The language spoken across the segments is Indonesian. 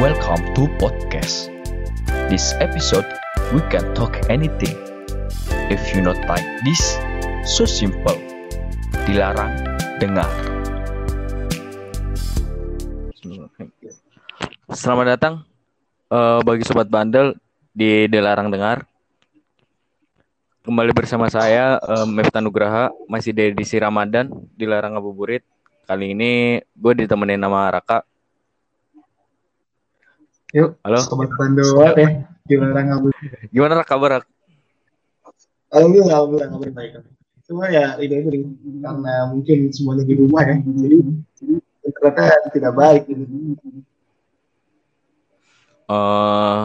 Welcome to podcast. This episode we can talk anything. If you not like this, so simple. Dilarang dengar. Selamat datang eh, bagi sobat bandel di Dilarang Dengar. Kembali bersama saya uh, Miftah Nugraha masih di edisi Ramadan Dilarang Ngabuburit. Kali ini gue ditemenin sama Raka. Yuk, Halo. sobat Pandowa ya. Gimana ngabur? Gimana kabar? Alhamdulillah, alhamdulillah kabar baik. Cuma ya itu nih, karena mungkin semuanya di rumah ya, jadi ternyata tidak baik ini. Eh,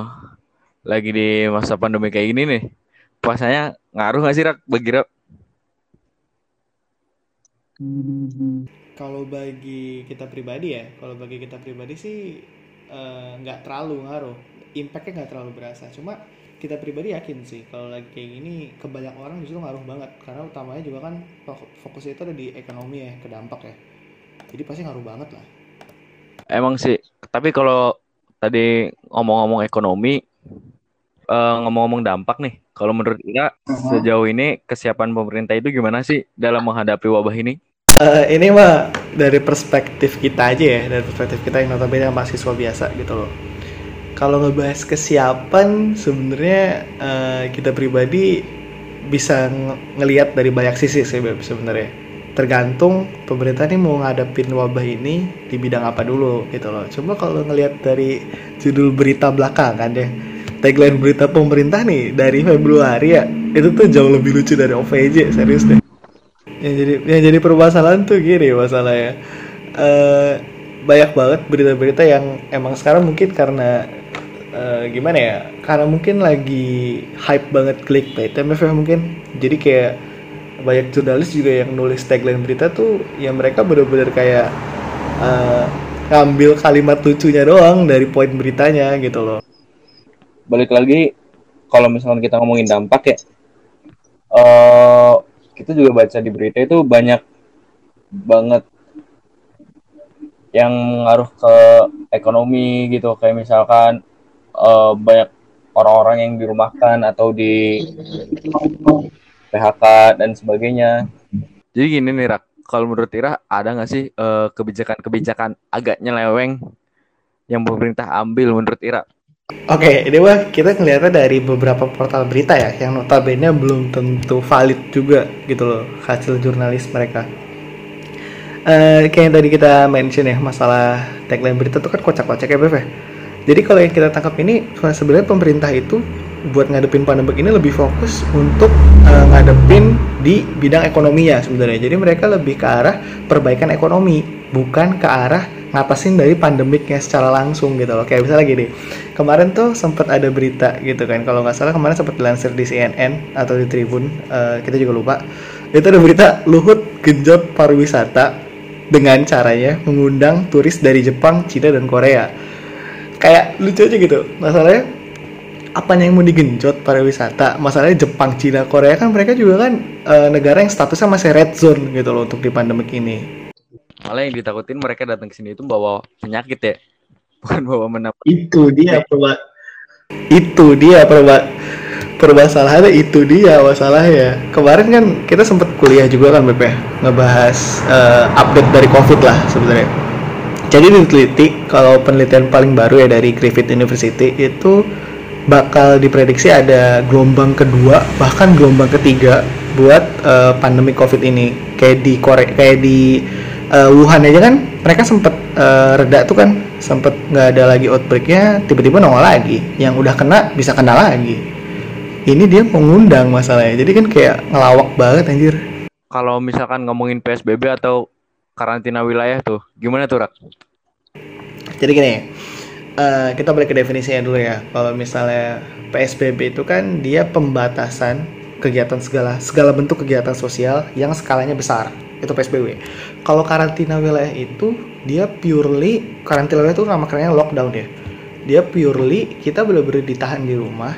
lagi di masa pandemi kayak gini nih. Puasanya ngaruh gak sih Rak bagi Rak? Kalau bagi kita pribadi ya, kalau bagi kita pribadi sih eh, nggak terlalu ngaruh, impactnya nggak terlalu berasa. Cuma kita pribadi yakin sih kalau lagi kayak gini ke banyak orang justru ngaruh banget karena utamanya juga kan fok- fokusnya itu ada di ekonomi ya, ke dampak ya. Jadi pasti ngaruh banget lah. Emang sih, tapi kalau tadi ngomong-ngomong ekonomi, eh, ngomong-ngomong dampak nih, kalau menurut Ira sejauh ini kesiapan pemerintah itu gimana sih dalam menghadapi wabah ini? Eh, ini mah dari perspektif kita aja ya, dari perspektif kita yang notabene mahasiswa biasa gitu loh. Kalau ngebahas kesiapan, sebenarnya eh, kita pribadi bisa ng- ngelihat dari banyak sisi sih sebenarnya. Tergantung pemerintah nih mau ngadepin wabah ini di bidang apa dulu gitu loh. Cuma kalau ngelihat dari judul berita belakangan deh, tagline berita pemerintah nih dari Februari ya, itu tuh jauh lebih lucu dari OVJ, serius deh yang jadi yang jadi permasalahan tuh gini masalahnya. Eh banyak banget berita-berita yang emang sekarang mungkin karena eh, gimana ya karena mungkin lagi hype banget clickbait MFF mungkin. Jadi kayak banyak jurnalis juga yang nulis tagline berita tuh yang mereka bener-bener kayak eh, ngambil kalimat lucunya doang dari poin beritanya gitu loh. Balik lagi, kalau misalkan kita ngomongin dampak ya, eh kita juga baca di berita itu banyak banget yang ngaruh ke ekonomi gitu, kayak misalkan eh, banyak orang-orang yang dirumahkan atau di PHK dan sebagainya. Jadi gini nih Rak, kalau menurut Ira ada nggak sih eh, kebijakan-kebijakan agak nyeleweng yang pemerintah ambil menurut Ira? Oke, ini mah kita ngeliatnya dari beberapa portal berita ya, yang notabene belum tentu valid juga gitu loh hasil jurnalis mereka. Eh, kayak yang tadi kita mention ya masalah tagline berita tuh kan kocak-kocak ya Bev ya. Jadi kalau yang kita tangkap ini sebenarnya pemerintah itu buat ngadepin pandemi ini lebih fokus untuk eh, ngadepin di bidang ekonominya sebenarnya. Jadi mereka lebih ke arah perbaikan ekonomi, bukan ke arah ngatasin dari pandemiknya secara langsung gitu loh. Kayak misalnya gini, kemarin tuh sempat ada berita gitu kan, kalau nggak salah kemarin sempat dilansir di CNN atau di Tribun, eh, kita juga lupa. Itu ada berita Luhut genjot pariwisata dengan caranya mengundang turis dari Jepang, Cina dan Korea. Kayak lucu aja gitu. Masalahnya apanya yang mau digenjot pariwisata? Masalahnya Jepang, Cina, Korea kan mereka juga kan eh, negara yang statusnya masih red zone gitu loh untuk di pandemik ini. Malah yang ditakutin mereka datang ke sini itu bawa penyakit ya, bukan bawa mendapat. Itu dia perba itu dia perba permasalahannya itu dia masalahnya. Kemarin kan kita sempat kuliah juga kan BP ngebahas eh, update dari covid lah sebenarnya. Jadi diteliti kalau penelitian paling baru ya dari Griffith University itu bakal diprediksi ada gelombang kedua bahkan gelombang ketiga buat eh, pandemi covid ini. Kayak di Korea kayak di eh, Wuhan aja kan mereka sempet eh, reda tuh kan sempet nggak ada lagi outbreaknya tiba-tiba nongol lagi yang udah kena bisa kena lagi ini dia mengundang masalahnya jadi kan kayak ngelawak banget anjir Kalau misalkan ngomongin PSBB atau karantina wilayah tuh, gimana tuh Rak? Jadi gini, eh, kita balik ke definisinya dulu ya. Kalau misalnya PSBB itu kan dia pembatasan kegiatan segala segala bentuk kegiatan sosial yang skalanya besar. Itu PSBB. Kalau karantina wilayah itu dia purely karantina wilayah itu nama kerennya lockdown ya. Dia purely kita benar-benar ditahan di rumah.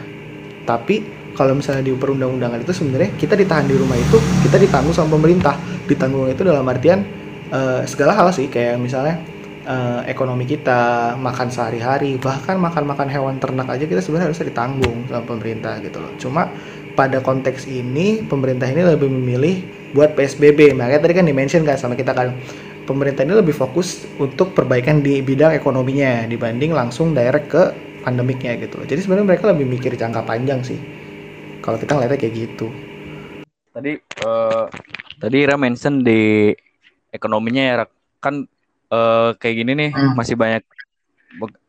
Tapi kalau misalnya di perundang-undangan itu sebenarnya kita ditahan di rumah itu kita ditanggung sama pemerintah. Ditanggung itu dalam artian eh, segala hal sih kayak misalnya eh, ekonomi kita, makan sehari-hari, bahkan makan-makan hewan ternak aja kita sebenarnya harusnya ditanggung sama pemerintah gitu loh. Cuma pada konteks ini pemerintah ini lebih memilih buat PSBB. Makanya tadi kan dimention kan sama kita kan pemerintah ini lebih fokus untuk perbaikan di bidang ekonominya dibanding langsung direct ke pandemiknya gitu loh. Jadi sebenarnya mereka lebih mikir jangka panjang sih. Kalau kita ngeliatnya kayak gitu. Tadi eh, tadi Ira mention di ekonominya ya kan eh, kayak gini nih Hmm. masih banyak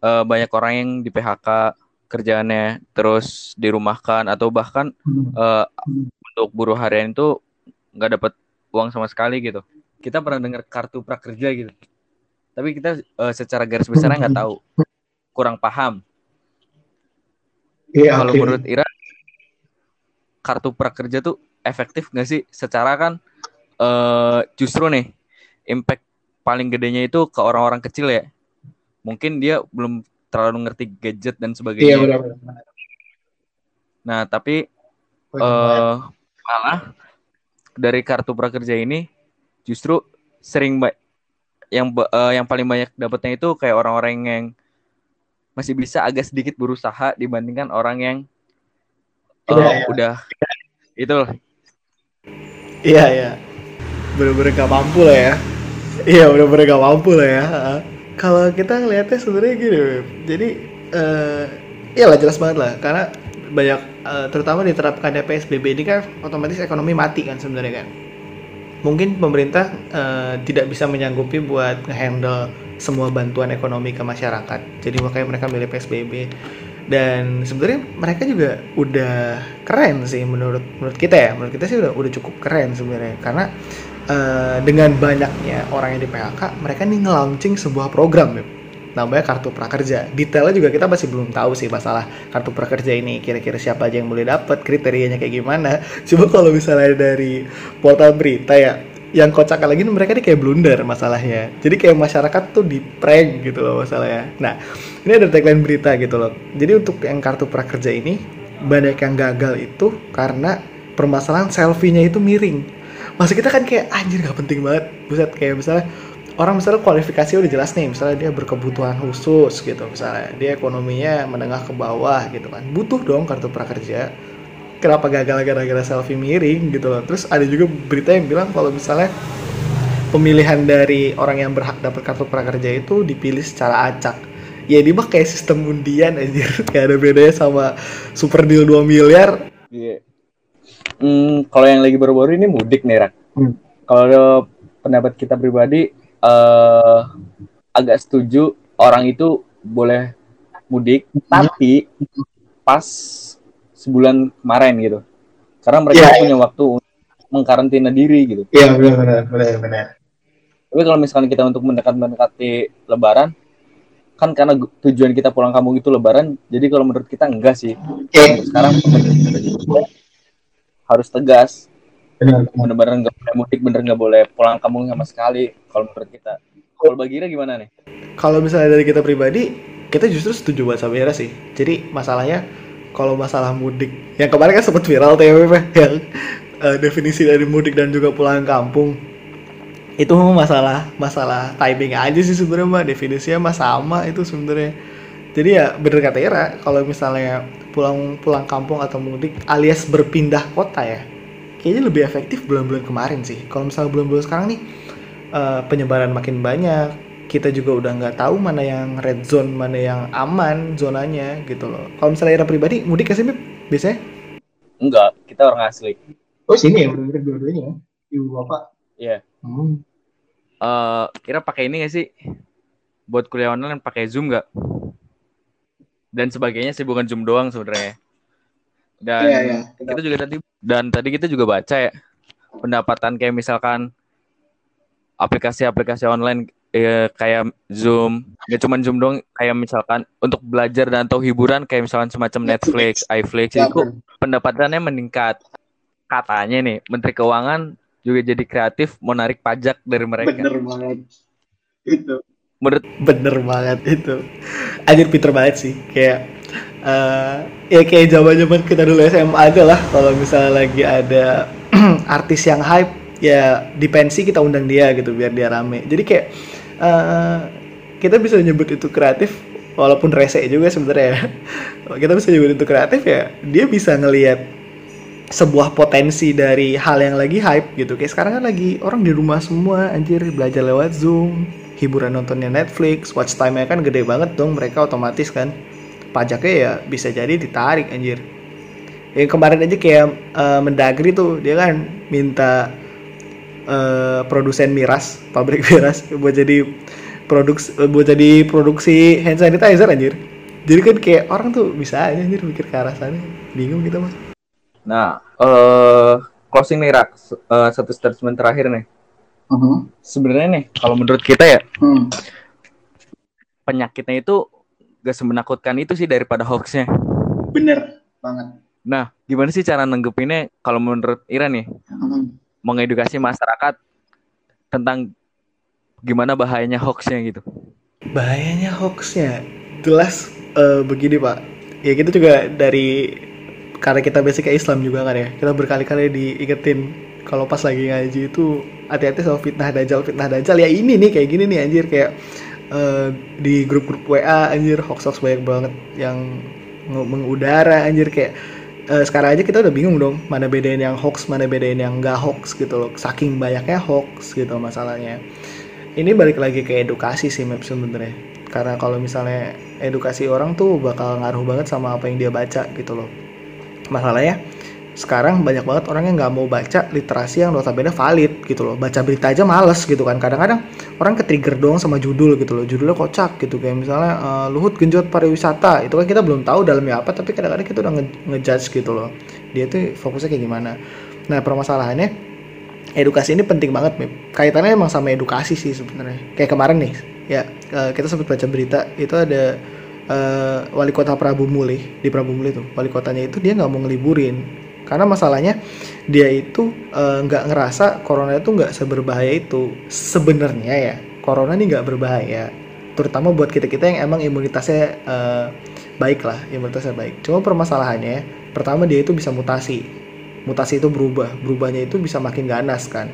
eh, banyak orang yang di PHK kerjaannya terus dirumahkan atau bahkan eh, untuk buruh harian itu nggak dapat uang sama sekali gitu. Kita pernah dengar kartu prakerja gitu. Tapi kita eh, secara garis besarnya nggak tahu, kurang paham. Iya, Kalau oke. menurut Ira, kartu prakerja tuh efektif nggak sih? Secara kan eh, justru nih impact paling gedenya itu ke orang-orang kecil ya. Mungkin dia belum terlalu ngerti gadget dan Iya sebagainya. benar-benar. Nah, tapi eh malah dari kartu prakerja ini justru sering ba- yang ba- eh, yang paling banyak dapatnya itu kayak orang-orang yang masih bisa agak sedikit berusaha dibandingkan orang yang Iya, iya. udah itu loh. Iya ya, bener-bener gak mampu lah ya. Iya bener-bener gak mampu lah ya. Kalau kita ngelihatnya sebenarnya gini, Beb. jadi eh iya lah jelas banget lah, karena banyak eh, terutama diterapkannya PSBB ini kan otomatis ekonomi mati kan sebenarnya kan. Mungkin pemerintah eh, tidak bisa menyanggupi buat ngehandle semua bantuan ekonomi ke masyarakat. Jadi makanya mereka milih PSBB dan sebenarnya mereka juga udah keren sih menurut menurut kita ya menurut kita sih udah udah cukup keren sebenarnya karena eh, dengan banyaknya orang yang di PHK mereka nih nge-launching sebuah program ya namanya kartu prakerja. Detailnya juga kita masih belum tahu sih masalah kartu prakerja ini. Kira-kira siapa aja yang boleh dapat kriterianya kayak gimana. Coba kalau misalnya dari portal berita ya yang kocak lagi mereka nih kayak blunder masalahnya. Jadi kayak masyarakat tuh di prank gitu loh masalahnya. Nah ini ada tagline berita gitu loh. Jadi untuk yang kartu prakerja ini banyak yang gagal itu karena permasalahan selfie-nya itu miring. Masa kita kan kayak anjir gak penting banget. Buset kayak misalnya orang misalnya kualifikasi udah jelas nih misalnya dia berkebutuhan khusus gitu misalnya dia ekonominya menengah ke bawah gitu kan butuh dong kartu prakerja kenapa gagal gara-gara selfie miring gitu loh terus ada juga berita yang bilang kalau misalnya pemilihan dari orang yang berhak dapat kartu prakerja itu dipilih secara acak ya ini mah kayak sistem undian anjir kayak ada bedanya sama super deal 2 miliar Iya. Hmm, kalau yang lagi baru-baru ini mudik nih, Rak. Hmm. Kalau pendapat kita pribadi, eh agak setuju orang itu boleh mudik, tapi pas sebulan kemarin gitu. Karena mereka Iya, punya waktu untuk mengkarantina diri gitu. Iya benar-benar benar-benar. Tapi kalau misalnya kita untuk mendekat-mendekati Lebaran, kan karena tujuan kita pulang kampung itu Lebaran, jadi kalau menurut kita enggak sih. Oke. Sekarang harus tegas, Benar. bener-bener nggak boleh mudik, bener nggak boleh pulang kampung sama sekali. Kalau menurut kita. Kalau bagi gimana nih? kalau misalnya dari kita pribadi kita justru setuju banget sama Ira sih. Jadi masalahnya kalau masalah mudik yang kemarin kan sempat viral tuh ya ya, yang eh, definisi dari mudik dan juga pulang kampung. Itu masalah masalah timing aja sih sebenarnya mbak. Definisinya mah sama itu sebenarnya. Jadi ya bener kata Ira kalau misalnya pulang pulang kampung atau mudik alias berpindah kota ya kayaknya lebih efektif bulan-bulan kemarin sih. Kalau misalnya bulan-bulan sekarang nih eh, penyebaran makin banyak kita juga udah nggak tahu mana yang red zone mana yang aman zonanya gitu loh kalau misalnya Ira pribadi mudik ke sini biasanya Enggak, kita orang asli. Oh sini ya benar-benar dua-duanya ya. Ibu bapak. Iya. Hmm. Eh, Ira pakai ini gak sih? Buat kuliah online pakai Zoom nggak? Dan sebagainya sih bukan Zoom doang sebenarnya. Dan Iya iya. kita juga tadi dan tadi kita juga baca ya pendapatan kayak misalkan aplikasi-aplikasi online eh, kayak Zoom, gak cuma Zoom doang, kayak misalkan untuk belajar dan atau hiburan kayak misalkan semacam Netflix, iFlix Ya, itu pendapatannya meningkat. Katanya nih, Menteri Keuangan juga jadi kreatif mau narik pajak dari mereka. Bener banget. Itu. Menurut bener banget itu anjir pinter banget sih kayak eh ya kayak zaman zaman kita dulu SMA aja lah kalau misalnya lagi ada artis yang hype ya di kita undang dia gitu biar dia rame. Jadi kayak eh kita bisa nyebut itu kreatif walaupun rese juga sebenarnya. Kita bisa nyebut itu kreatif ya dia bisa ngelihat sebuah potensi dari hal yang lagi hype gitu. Kayak sekarang kan lagi orang di rumah semua anjir belajar lewat zoom hiburan nontonnya Netflix watch time-nya kan gede banget dong mereka otomatis kan. Pajaknya ya bisa jadi ditarik anjir. Yang kemarin aja kayak uh, Mendagri tuh dia kan minta uh, produsen miras pabrik miras buat jadi produksi buat jadi produksi hand sanitizer anjir. Jadi kan kayak orang tuh bisa aja anjir mikir ke arah sana. Bingung gitu mas. Nah uh, closing nih rak. Uh, satu statement terakhir nih. Uh-huh. sebenarnya nih kalau menurut kita ya hmm. penyakitnya itu gak semenakutkan itu sih daripada hoaxnya. Bener banget. Nah gimana sih cara nanggepinnya? Kalau menurut Ira nih uh-huh. Mengedukasi masyarakat tentang gimana bahayanya hoaxnya gitu. Bahayanya hoaxnya? Jelas uh, begini pak. Ya kita juga dari karena kita basicnya Islam juga kan ya kita berkali-kali diingetin kalau pas lagi ngaji itu hati-hati sama fitnah dajjal fitnah dajjal. Ya ini nih kayak gini nih anjir kayak uh, di grup-grup WA anjir hoax-hoax banyak banget yang mengudara anjir kayak uh, sekarang aja kita udah bingung dong mana bedain yang hoax mana bedain yang enggak hoax gitu loh. Saking banyaknya hoax gitu masalahnya. Ini balik lagi ke edukasi sih Map sebenarnya. Karena kalau misalnya edukasi orang tuh bakal ngaruh banget sama apa yang dia baca gitu loh. Masalahnya sekarang banyak banget orang yang nggak mau baca literasi yang notabene valid gitu loh. Baca berita aja males gitu kan. Kadang-kadang orang ke trigger doang sama judul gitu loh. Judulnya kocak gitu. Kayak misalnya uh, Luhut genjot pariwisata. Itu kan kita belum tahu dalamnya apa tapi kadang-kadang kita udah ngejudge gitu loh. Dia tuh fokusnya kayak gimana. Nah permasalahannya edukasi ini penting banget Mip. kaitannya emang sama edukasi sih sebenarnya. Kayak kemarin nih ya uh, kita sempat baca berita itu ada uh, wali kota Prabu Mulih di Prabu Mulih tuh. Wali kotanya itu dia nggak mau ngeliburin karena masalahnya dia itu eh, nggak uh, ngerasa corona itu nggak seberbahaya itu. Sebenarnya ya corona ini nggak berbahaya. Terutama buat kita kita yang emang imunitasnya uh, baik lah imunitasnya baik. Cuma permasalahannya pertama dia itu bisa mutasi. Mutasi itu berubah. Berubahnya itu bisa makin ganas kan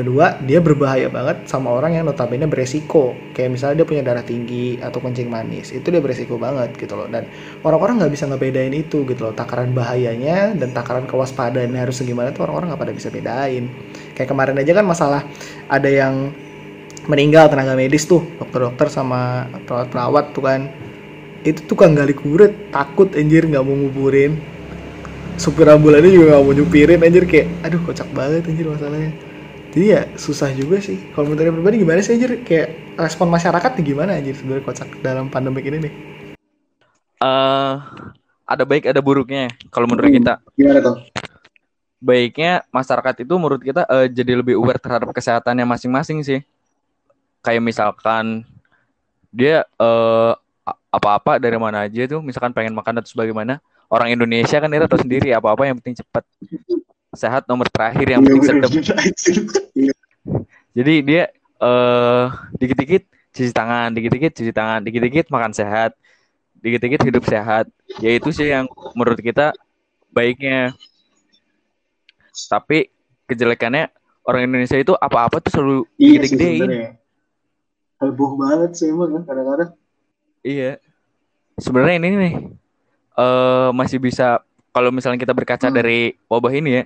Kedua, dia berbahaya banget sama orang yang notabene beresiko. Kayak misalnya dia punya darah tinggi atau kencing manis. Itu dia beresiko banget gitu loh. Dan orang-orang nggak bisa ngebedain itu gitu loh. Takaran bahayanya dan takaran kewaspadaan harus gimana tuh orang-orang nggak pada bisa bedain. Kayak kemarin aja kan masalah ada yang meninggal tenaga medis tuh. Dokter-dokter sama perawat-perawat tuh kan. Itu tukang gali kubur takut anjir nggak mau nguburin. Supir ambulannya juga nggak mau nyupirin anjir kayak aduh kocak banget anjir masalahnya jadi ya susah juga sih. Kalau menurut pribadi gimana sih anjir? Kayak respon masyarakat nih gimana anjir sebenarnya kocak dalam pandemi ini nih? Uh, ada baik ada buruknya kalau menurut hmm, kita. Gimana tuh? Baiknya masyarakat itu menurut kita uh, jadi lebih aware terhadap kesehatannya masing-masing sih. Kayak misalkan dia uh, apa-apa dari mana aja tuh misalkan pengen makan atau sebagaimana orang Indonesia kan itu tahu sendiri apa-apa yang penting cepat sehat nomor terakhir yang penting sedap. Iya. Jadi dia uh, dikit-dikit cuci tangan, dikit-dikit cuci tangan, dikit-dikit makan sehat, dikit-dikit hidup sehat. Ya itu sih yang menurut kita baiknya. Tapi kejelekannya orang Indonesia itu apa-apa tuh selalu iya dikit-dikitin. Heboh banget sih emang kan kadang-kadang. Iya. Sebenarnya ini nih uh, masih bisa kalau misalnya kita berkaca hmm. dari wabah ini ya,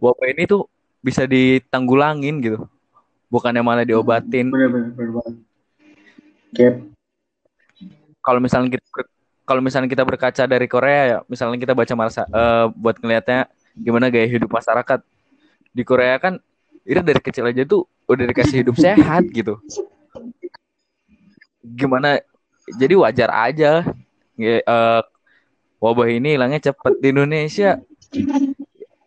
wabah ini tuh bisa ditanggulangin gitu. Bukannya malah diobatin. kalau misalnya kita kalau misalnya kita berkaca dari Korea ya misalnya kita baca masa uh, buat ngelihatnya gimana gaya hidup masyarakat. Di Korea kan itu dari kecil aja tuh udah dikasih hidup sehat gitu. Gimana jadi wajar aja uh, wabah ini hilangnya cepet di Indonesia.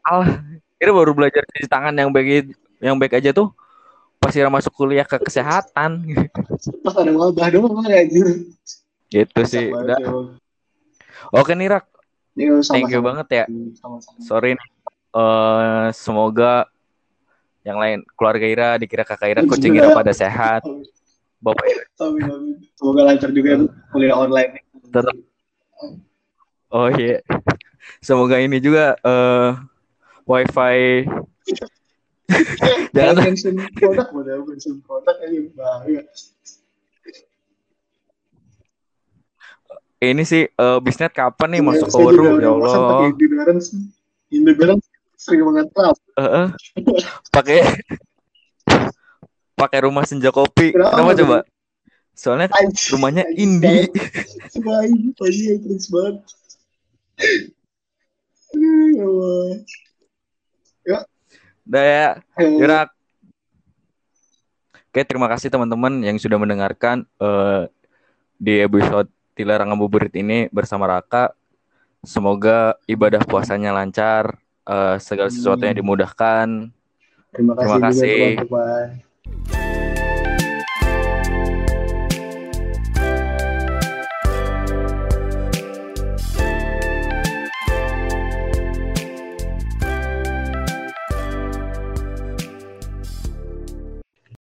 Allah Kira baru belajar cuci tangan yang baik yang baik aja tuh pas Ira masuk kuliah ke kesehatan. Pas ada wabah doang aja. Gitu sih. Udah. Oke nih Rak. Yo, sama Thank you banget ya. Sama-sama. Sorry nih. Uh, semoga yang lain keluarga Ira dikira kakak Ira kucing Ira pada sehat. Bapak Ira. Semoga lancar juga ya kuliah online. Tetap. Oh iya. Yeah. Semoga ini juga uh, wifi. Jangan. Mention produk udah mention produk aja bahaya. Ini sih eh, bisnet kapan nih Iya, masuk ke saya juga waru ya Allah. pakai sering banget trap pakai pakai rumah senja kopi. Kenapa coba? Soalnya Anjing, rumahnya anjing. Indie banget. semua ini pagi yang terus banget. Aduh, ya Allah. Udah ya Eh, Gerak. Oke, terima kasih teman-teman yang sudah mendengarkan eh, di episode Dilarang Ngabuburit ini bersama Raka. Semoga ibadah puasanya lancar, eh, segala sesuatunya dimudahkan. terima kasih terima juga kasih. teman-teman